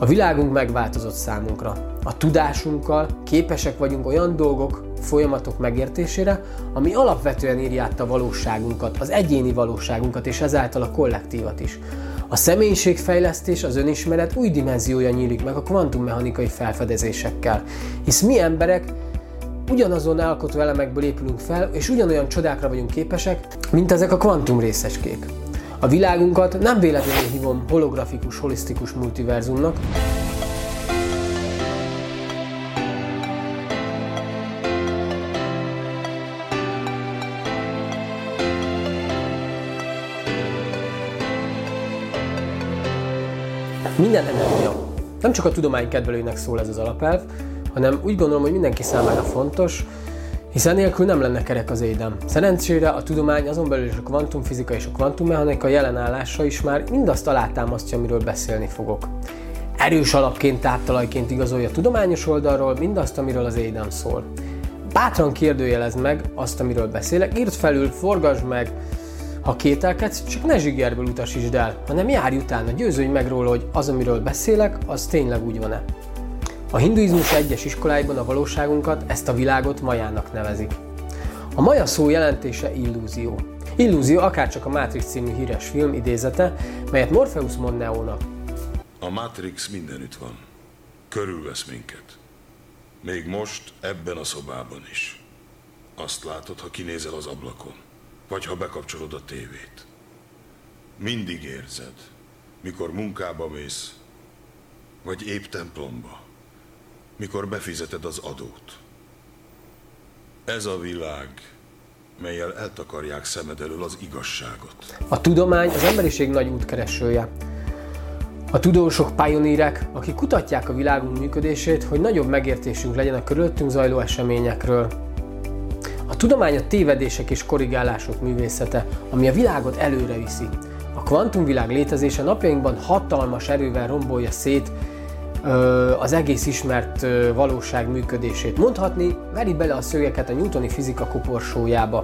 A világunk megváltozott számunkra. A tudásunkkal képesek vagyunk olyan dolgok, folyamatok megértésére, ami alapvetően írja át a valóságunkat, az egyéni valóságunkat és ezáltal a kollektívat is. A személyiségfejlesztés, az önismeret új dimenziója nyílik meg a kvantummechanikai felfedezésekkel, hisz mi emberek ugyanazon alkotó elemekből épülünk fel, és ugyanolyan csodákra vagyunk képesek, mint ezek a kvantum részecskék. A világunkat nem véletlenül hívom holografikus, holisztikus multiverzumnak, Minden energia. Nem csak a tudomány kedvelőinek szól ez az alapelv, hanem úgy gondolom, hogy mindenki számára fontos, hiszen nélkül nem lenne kerek az édem. Szerencsére a tudomány, azon belül is a kvantumfizika és a kvantummechanika jelenállása is már mindazt alátámasztja, amiről beszélni fogok. Erős alapként, táptalajként igazolja tudományos oldalról mindazt, amiről az édem szól. Bátran kérdőjelezd meg azt, amiről beszélek, írd felül, forgasd meg, ha kételkedsz, csak ne zsigerből utasítsd el, hanem járj utána, győződj meg róla, hogy az, amiről beszélek, az tényleg úgy van-e. A hinduizmus egyes iskoláiban a valóságunkat, ezt a világot majának nevezik. A maja szó jelentése illúzió. Illúzió akárcsak a Matrix című híres film idézete, melyet Morpheus mond Neónak. A Matrix mindenütt van. Körülvesz minket. Még most ebben a szobában is. Azt látod, ha kinézel az ablakon, vagy ha bekapcsolod a tévét. Mindig érzed, mikor munkába mész, vagy épp templomba mikor befizeted az adót. Ez a világ, melyel eltakarják szemed elől az igazságot. A tudomány az emberiség nagy útkeresője. A tudósok, pionírek, akik kutatják a világunk működését, hogy nagyobb megértésünk legyen a körülöttünk zajló eseményekről. A tudomány a tévedések és korrigálások művészete, ami a világot előre viszi. A kvantumvilág létezése napjainkban hatalmas erővel rombolja szét az egész ismert valóság működését. Mondhatni, veri bele a szögeket a newtoni fizika koporsójába.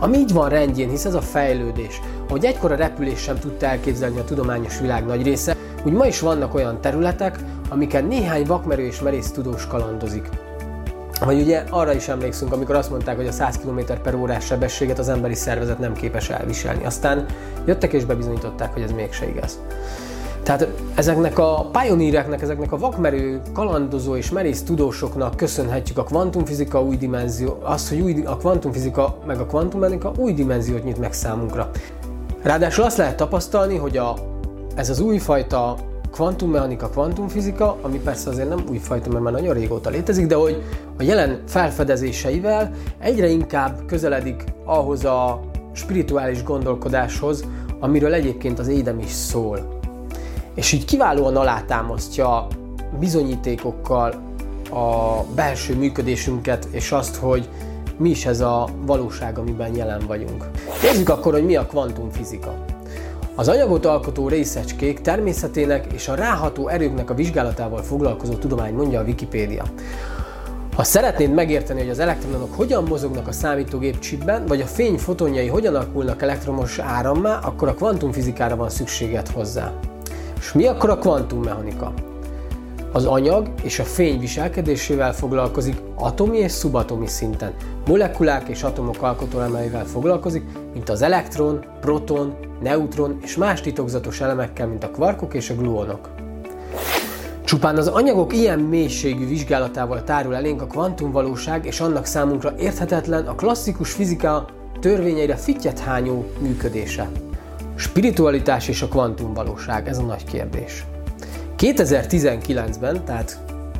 Ami így van rendjén, hisz ez a fejlődés. Ahogy egykor a repülés sem tudta elképzelni a tudományos világ nagy része, úgy ma is vannak olyan területek, amiken néhány vakmerő és merész tudós kalandozik. Vagy ugye arra is emlékszünk, amikor azt mondták, hogy a 100 km per órás sebességet az emberi szervezet nem képes elviselni. Aztán jöttek és bebizonyították, hogy ez mégse igaz. Tehát ezeknek a pioníreknek, ezeknek a vakmerő, kalandozó és merész tudósoknak köszönhetjük a kvantumfizika új dimenzió, azt, hogy új, a kvantumfizika meg a kvantummechanika új dimenziót nyit meg számunkra. Ráadásul azt lehet tapasztalni, hogy a, ez az újfajta kvantummechanika, kvantumfizika, ami persze azért nem újfajta, mert már nagyon régóta létezik, de hogy a jelen felfedezéseivel egyre inkább közeledik ahhoz a spirituális gondolkodáshoz, amiről egyébként az édem is szól és így kiválóan alátámasztja bizonyítékokkal a belső működésünket, és azt, hogy mi is ez a valóság, amiben jelen vagyunk. Nézzük akkor, hogy mi a kvantumfizika. Az anyagot alkotó részecskék természetének és a ráható erőknek a vizsgálatával foglalkozó tudomány mondja a Wikipédia. Ha szeretnéd megérteni, hogy az elektronok hogyan mozognak a számítógép chipben, vagy a fény fotonjai hogyan alakulnak elektromos árammá, akkor a kvantumfizikára van szükséged hozzá. És mi akkor a kvantummechanika? Az anyag és a fény viselkedésével foglalkozik atomi és szubatomi szinten. Molekulák és atomok alkotóelemeivel foglalkozik, mint az elektron, proton, neutron és más titokzatos elemekkel, mint a kvarkok és a gluonok. Csupán az anyagok ilyen mélységű vizsgálatával tárul elénk a kvantumvalóság és annak számunkra érthetetlen a klasszikus fizika törvényeire fittyet hányó működése. Spiritualitás és a kvantumvalóság, ez a nagy kérdés. 2019-ben, tehát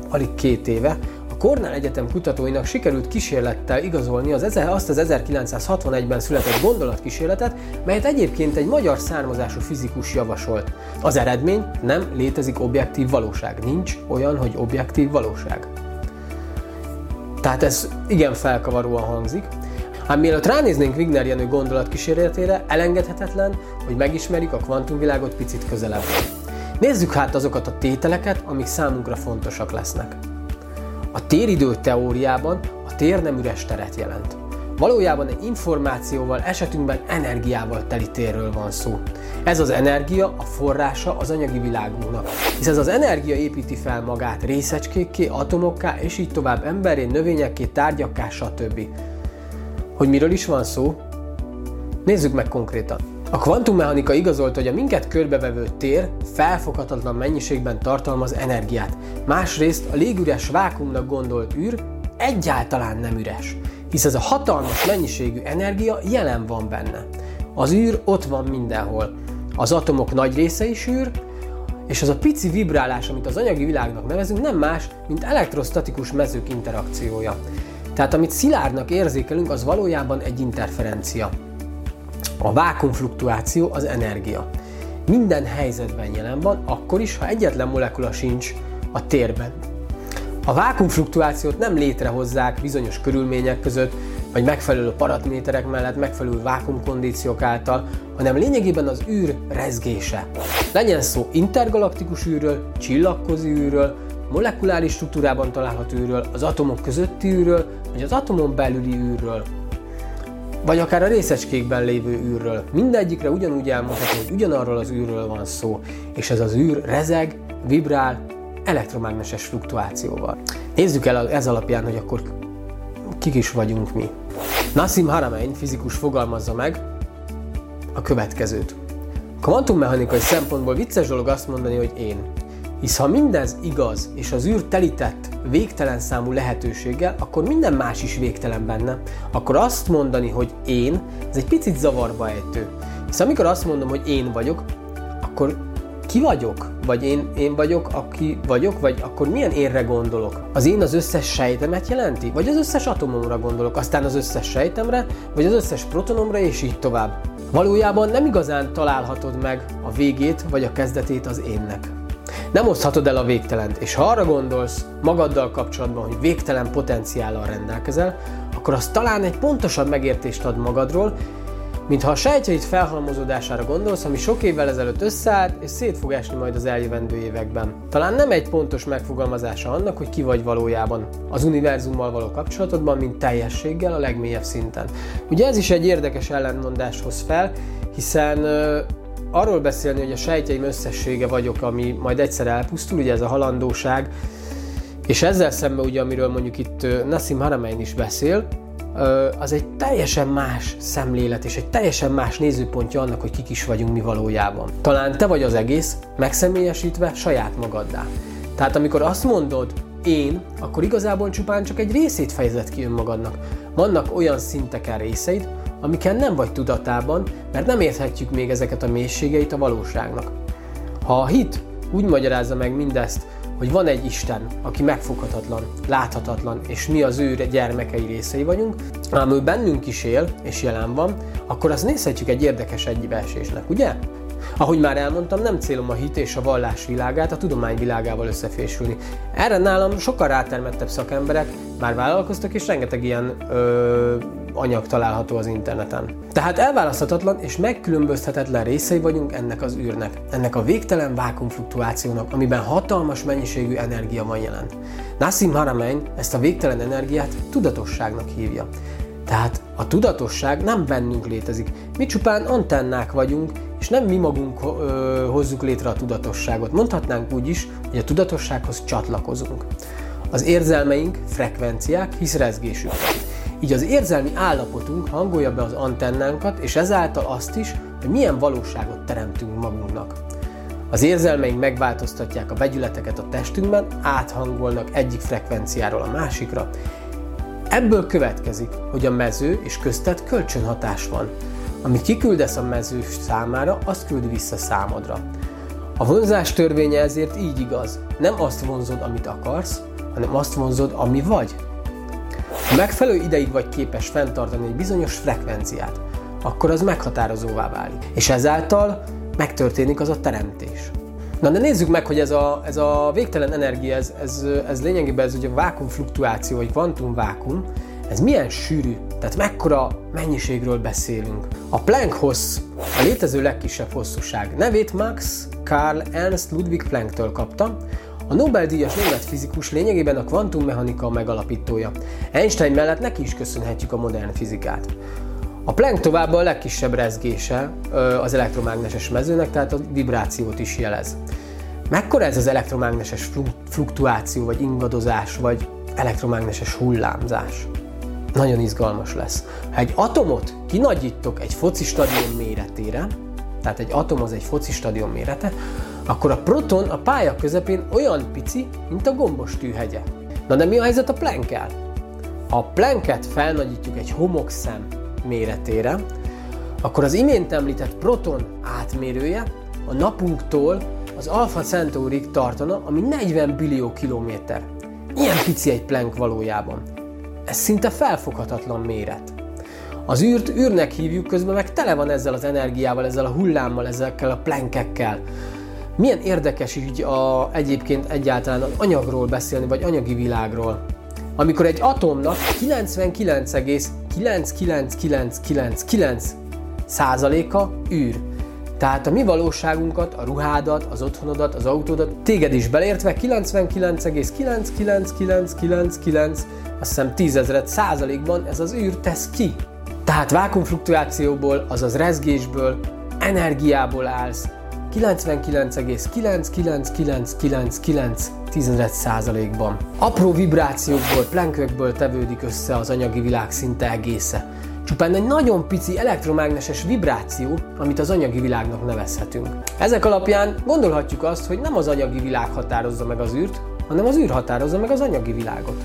alig két éve, a Cornell Egyetem kutatóinak sikerült kísérlettel igazolni az, azt az 1961-ben született gondolatkísérletet, melyet egyébként egy magyar származású fizikus javasolt. Az eredmény nem létezik objektív valóság. Nincs olyan, hogy objektív valóság. Tehát ez igen felkavaróan hangzik, Ám mielőtt ránéznénk Wigner Jenő gondolatkísérletére, elengedhetetlen, hogy megismerjük a kvantumvilágot picit közelebb. Nézzük hát azokat a tételeket, amik számunkra fontosak lesznek. A téridő teóriában a tér nem üres teret jelent. Valójában egy információval, esetünkben energiával teli térről van szó. Ez az energia a forrása az anyagi világunknak, hisz ez az energia építi fel magát részecskékké, atomokká, és így tovább emberé, növényekké, tárgyakká, stb. Hogy miről is van szó? Nézzük meg konkrétan. A kvantummechanika igazolta, hogy a minket körbevevő tér felfoghatatlan mennyiségben tartalmaz energiát. Másrészt a légüres vákumnak gondolt űr egyáltalán nem üres, hisz ez a hatalmas mennyiségű energia jelen van benne. Az űr ott van mindenhol. Az atomok nagy része is űr, és az a pici vibrálás, amit az anyagi világnak nevezünk, nem más, mint elektrostatikus mezők interakciója. Tehát amit szilárdnak érzékelünk, az valójában egy interferencia. A vákumfluktuáció az energia. Minden helyzetben jelen van, akkor is, ha egyetlen molekula sincs a térben. A vákumfluktuációt nem létrehozzák bizonyos körülmények között, vagy megfelelő paraméterek mellett, megfelelő vákumkondíciók által, hanem lényegében az űr rezgése. Legyen szó intergalaktikus űrről, csillagközi űrről, molekuláris struktúrában található űrről, az atomok közötti űrről, vagy az atomon belüli űrről, vagy akár a részecskékben lévő űrről. Mindegyikre ugyanúgy elmondható, hogy ugyanarról az űrről van szó, és ez az űr rezeg, vibrál, elektromágneses fluktuációval. Nézzük el ez alapján, hogy akkor kik is vagyunk mi. Nassim Haramein fizikus fogalmazza meg a következőt. Kvantummechanikai szempontból vicces dolog azt mondani, hogy én. Hisz ha mindez igaz, és az űr telített végtelen számú lehetőséggel, akkor minden más is végtelen benne. Akkor azt mondani, hogy én, ez egy picit zavarba ejtő. Hisz amikor azt mondom, hogy én vagyok, akkor ki vagyok? Vagy én, én vagyok, aki vagyok? Vagy akkor milyen érre gondolok? Az én az összes sejtemet jelenti? Vagy az összes atomomra gondolok? Aztán az összes sejtemre? Vagy az összes protonomra? És így tovább. Valójában nem igazán találhatod meg a végét vagy a kezdetét az énnek. Nem oszthatod el a végtelent, és ha arra gondolsz magaddal kapcsolatban, hogy végtelen potenciállal rendelkezel, akkor az talán egy pontosabb megértést ad magadról, mintha a sejtjeid felhalmozódására gondolsz, ami sok évvel ezelőtt összeállt, és szét fog esni majd az eljövendő években. Talán nem egy pontos megfogalmazása annak, hogy ki vagy valójában az univerzummal való kapcsolatodban, mint teljességgel a legmélyebb szinten. Ugye ez is egy érdekes ellentmondás hoz fel, hiszen arról beszélni, hogy a sejtjeim összessége vagyok, ami majd egyszer elpusztul, ugye ez a halandóság, és ezzel szemben ugye, amiről mondjuk itt Nassim Haramein is beszél, az egy teljesen más szemlélet és egy teljesen más nézőpontja annak, hogy kik is vagyunk mi valójában. Talán te vagy az egész, megszemélyesítve saját magaddá. Tehát amikor azt mondod, én, akkor igazából csupán csak egy részét fejezed ki önmagadnak. Vannak olyan szinteken részeid, amiken nem vagy tudatában, mert nem érthetjük még ezeket a mélységeit a valóságnak. Ha a hit úgy magyarázza meg mindezt, hogy van egy Isten, aki megfoghatatlan, láthatatlan, és mi az ő gyermekei részei vagyunk, ám ő bennünk is él, és jelen van, akkor azt nézhetjük egy érdekes egybeesésnek, ugye? Ahogy már elmondtam, nem célom a hit és a vallás világát a tudomány világával összefésülni. Erre nálam sokkal rátermettebb szakemberek már vállalkoztak, és rengeteg ilyen ö, anyag található az interneten. Tehát elválaszthatatlan és megkülönbözhetetlen részei vagyunk ennek az űrnek, ennek a végtelen vákumfluktuációnak, amiben hatalmas mennyiségű energia van jelen. Nassim Haramein ezt a végtelen energiát tudatosságnak hívja. Tehát a tudatosság nem bennünk létezik. Mi csupán antennák vagyunk, és nem mi magunk ö, hozzuk létre a tudatosságot. Mondhatnánk úgy is, hogy a tudatossághoz csatlakozunk. Az érzelmeink frekvenciák, hisz rezgésük. Így az érzelmi állapotunk hangolja be az antennánkat, és ezáltal azt is, hogy milyen valóságot teremtünk magunknak. Az érzelmeink megváltoztatják a vegyületeket a testünkben, áthangolnak egyik frekvenciáról a másikra. Ebből következik, hogy a mező és köztet kölcsönhatás van. Amit kiküldesz a mező számára, azt küldi vissza számodra. A vonzás törvénye ezért így igaz. Nem azt vonzod, amit akarsz, hanem azt vonzod, ami vagy. Ha megfelelő ideig vagy képes fenntartani egy bizonyos frekvenciát, akkor az meghatározóvá válik. És ezáltal megtörténik az a teremtés. Na de nézzük meg, hogy ez a, ez a végtelen energia, ez, ez, ez lényegében ez ugye a vákumfluktuáció, vagy kvantumvákum, ez milyen sűrű, tehát mekkora mennyiségről beszélünk. A Planck hossz, a létező legkisebb hosszúság nevét Max Karl Ernst Ludwig Plancktől kapta, A Nobel-díjas német fizikus lényegében a kvantummechanika megalapítója. Einstein mellett neki is köszönhetjük a modern fizikát. A Planck továbbá a legkisebb rezgése az elektromágneses mezőnek, tehát a vibrációt is jelez. Mekkora ez az elektromágneses fluktuáció, vagy ingadozás, vagy elektromágneses hullámzás? Nagyon izgalmas lesz. Ha egy atomot kinagyítok egy foci stadion méretére, tehát egy atom az egy foci stadion mérete, akkor a proton a pálya közepén olyan pici, mint a gombos tűhegye. Na de mi a helyzet a Planckel? Ha a Plancket felnagyítjuk egy homokszem méretére, akkor az imént említett proton átmérője a napunktól az Alpha Centaurig tartana, ami 40 billió kilométer. Ilyen pici egy Planck valójában. Ez szinte felfoghatatlan méret. Az űrt űrnek hívjuk, közben meg tele van ezzel az energiával, ezzel a hullámmal, ezekkel a plankekkel. Milyen érdekes így a, egyébként egyáltalán az anyagról beszélni, vagy anyagi világról. Amikor egy atomnak 99,99999 százaléka űr. Tehát a mi valóságunkat, a ruhádat, az otthonodat, az autódat, téged is belértve 99,99999 azt hiszem tízezred százalékban ez az űr tesz ki. Tehát vákumfluktuációból, azaz rezgésből, energiából állsz 99,99999 százalékban. Apró vibrációkból, plenkökből tevődik össze az anyagi világ szinte egésze. Csupán egy nagyon pici elektromágneses vibráció, amit az anyagi világnak nevezhetünk. Ezek alapján gondolhatjuk azt, hogy nem az anyagi világ határozza meg az űrt, hanem az űr határozza meg az anyagi világot.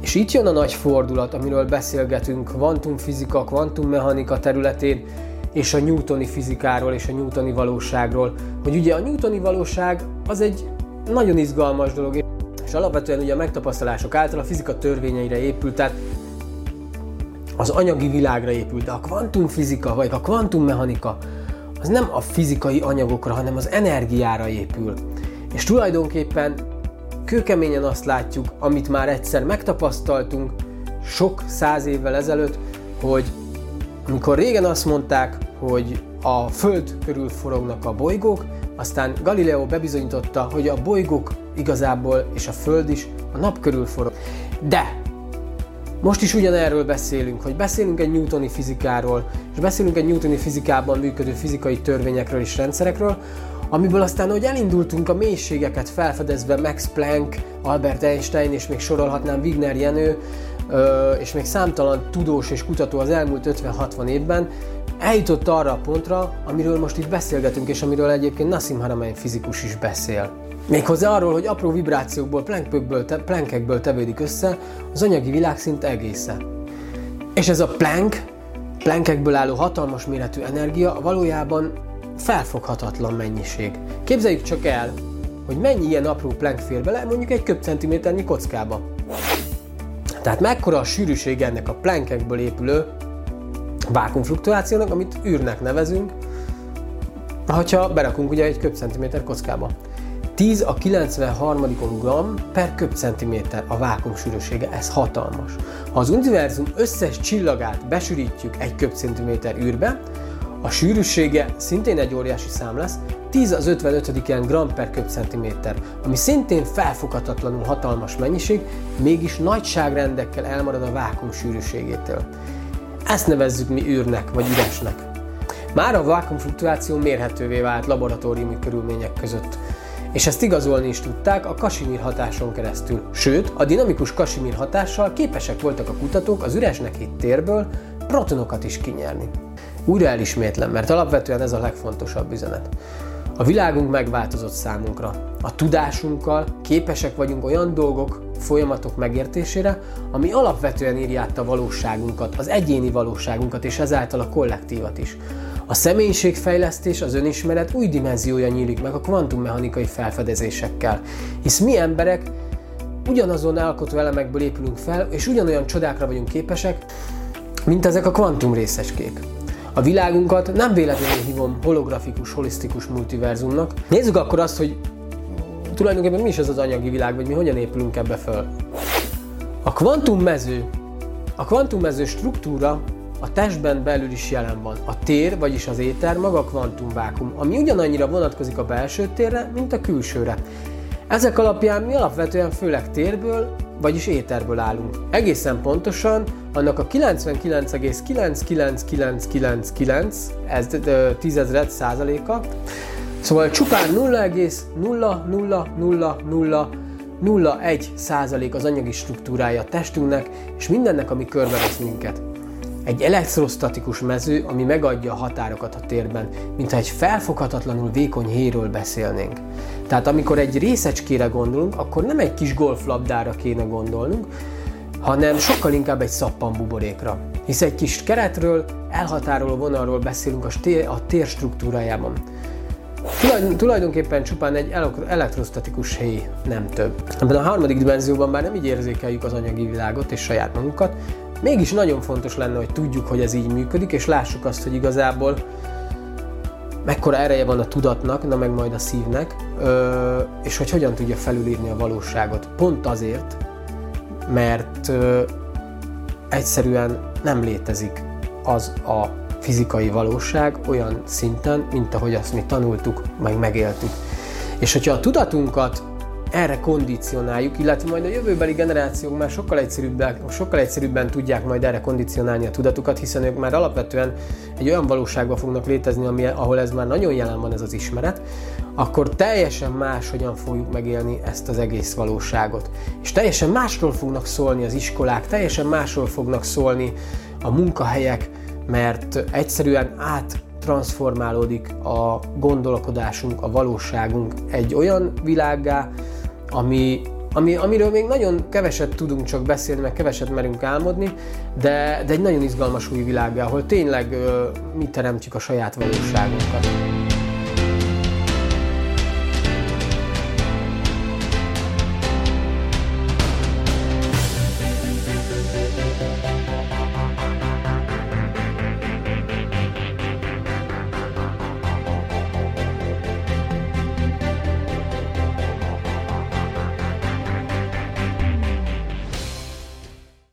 És itt jön a nagy fordulat, amiről beszélgetünk kvantumfizika, kvantummechanika területén, és a newtoni fizikáról és a newtoni valóságról, hogy ugye a newtoni valóság az egy nagyon izgalmas dolog, és alapvetően ugye a megtapasztalások által a fizika törvényeire épült, tehát az anyagi világra épült, de a kvantumfizika vagy a kvantummechanika az nem a fizikai anyagokra, hanem az energiára épül. És tulajdonképpen kőkeményen azt látjuk, amit már egyszer megtapasztaltunk sok száz évvel ezelőtt, hogy amikor régen azt mondták, hogy a Föld körül forognak a bolygók, aztán Galileo bebizonyította, hogy a bolygók igazából és a Föld is a nap körül forog. De most is ugyanerről beszélünk, hogy beszélünk egy newtoni fizikáról, és beszélünk egy newtoni fizikában működő fizikai törvényekről és rendszerekről, amiből aztán, hogy elindultunk a mélységeket felfedezve Max Planck, Albert Einstein, és még sorolhatnám Wigner Jenő, és még számtalan tudós és kutató az elmúlt 50-60 évben, eljutott arra a pontra, amiről most itt beszélgetünk, és amiről egyébként Nassim Haramein fizikus is beszél. Méghozzá arról, hogy apró vibrációkból, plankekből, te, plankekből tevődik össze az anyagi világ szinte egésze. És ez a plank, plankekből álló hatalmas méretű energia valójában felfoghatatlan mennyiség. Képzeljük csak el, hogy mennyi ilyen apró plank fér bele mondjuk egy köbcentiméternyi kockába. Tehát mekkora a sűrűség ennek a plankekből épülő vákumfluktuációnak, amit űrnek nevezünk, ha berakunk ugye egy köbcentiméter kockába. 10 a 93. gram per köbcentiméter a vákum sűrűsége, ez hatalmas. Ha az univerzum összes csillagát besűrítjük egy köbcentiméter űrbe, a sűrűsége szintén egy óriási szám lesz, 10 az 55. ilyen gram per köbcentiméter, ami szintén felfoghatatlanul hatalmas mennyiség, mégis nagyságrendekkel elmarad a vákum sűrűségétől. Ezt nevezzük mi űrnek vagy üresnek. Már a vákumfluktuáció mérhetővé vált laboratóriumi körülmények között, és ezt igazolni is tudták a Kasimir hatáson keresztül. Sőt, a dinamikus Kasimir hatással képesek voltak a kutatók az üresnek hitt térből protonokat is kinyerni. Újra elismétlem, mert alapvetően ez a legfontosabb üzenet. A világunk megváltozott számunkra. A tudásunkkal képesek vagyunk olyan dolgok, folyamatok megértésére, ami alapvetően írja át a valóságunkat, az egyéni valóságunkat és ezáltal a kollektívat is. A személyiségfejlesztés, az önismeret új dimenziója nyílik meg a kvantummechanikai felfedezésekkel, hisz mi emberek ugyanazon alkotó elemekből épülünk fel, és ugyanolyan csodákra vagyunk képesek, mint ezek a kvantum részecskék. A világunkat nem véletlenül hívom holografikus, holisztikus multiverzumnak. Nézzük akkor azt, hogy tulajdonképpen mi is ez az anyagi világ, vagy mi hogyan épülünk ebbe föl. A kvantummező, a kvantummező struktúra a testben belül is jelen van. A tér, vagyis az éter maga a kvantumvákum, ami ugyanannyira vonatkozik a belső térre, mint a külsőre. Ezek alapján mi alapvetően főleg térből, vagyis éterből állunk. Egészen pontosan annak a 99,99999, ez tízezred százaléka, szóval csupán 0,0000001 százalék az anyagi struktúrája a testünknek, és mindennek, ami körbevesz minket. Egy elektrostatikus mező, ami megadja a határokat a térben, mintha egy felfoghatatlanul vékony héről beszélnénk. Tehát amikor egy részecskére gondolunk, akkor nem egy kis golflabdára kéne gondolnunk, hanem sokkal inkább egy szappanbuborékra. Hisz egy kis keretről, elhatároló vonalról beszélünk a tér, a tér struktúrájában. Tulajdonképpen csupán egy elektrostatikus héj, nem több. Ebben a harmadik dimenzióban már nem így érzékeljük az anyagi világot és saját magunkat, mégis nagyon fontos lenne, hogy tudjuk, hogy ez így működik, és lássuk azt, hogy igazából mekkora ereje van a tudatnak, na meg majd a szívnek, és hogy hogyan tudja felülírni a valóságot. Pont azért, mert egyszerűen nem létezik az a fizikai valóság olyan szinten, mint ahogy azt mi tanultuk, meg megéltük. És hogyha a tudatunkat erre kondicionáljuk, illetve majd a jövőbeli generációk már sokkal egyszerűbben, sokkal egyszerűbben tudják majd erre kondicionálni a tudatukat, hiszen ők már alapvetően egy olyan valóságban fognak létezni, ami, ahol ez már nagyon jelen van ez az ismeret, akkor teljesen más hogyan fogjuk megélni ezt az egész valóságot. És teljesen másról fognak szólni az iskolák, teljesen másról fognak szólni a munkahelyek, mert egyszerűen át transformálódik a gondolkodásunk, a valóságunk egy olyan világgá, ami, ami, amiről még nagyon keveset tudunk csak beszélni, meg keveset merünk álmodni, de, de egy nagyon izgalmas új világ, ahol tényleg ö, mi teremtjük a saját valóságunkat.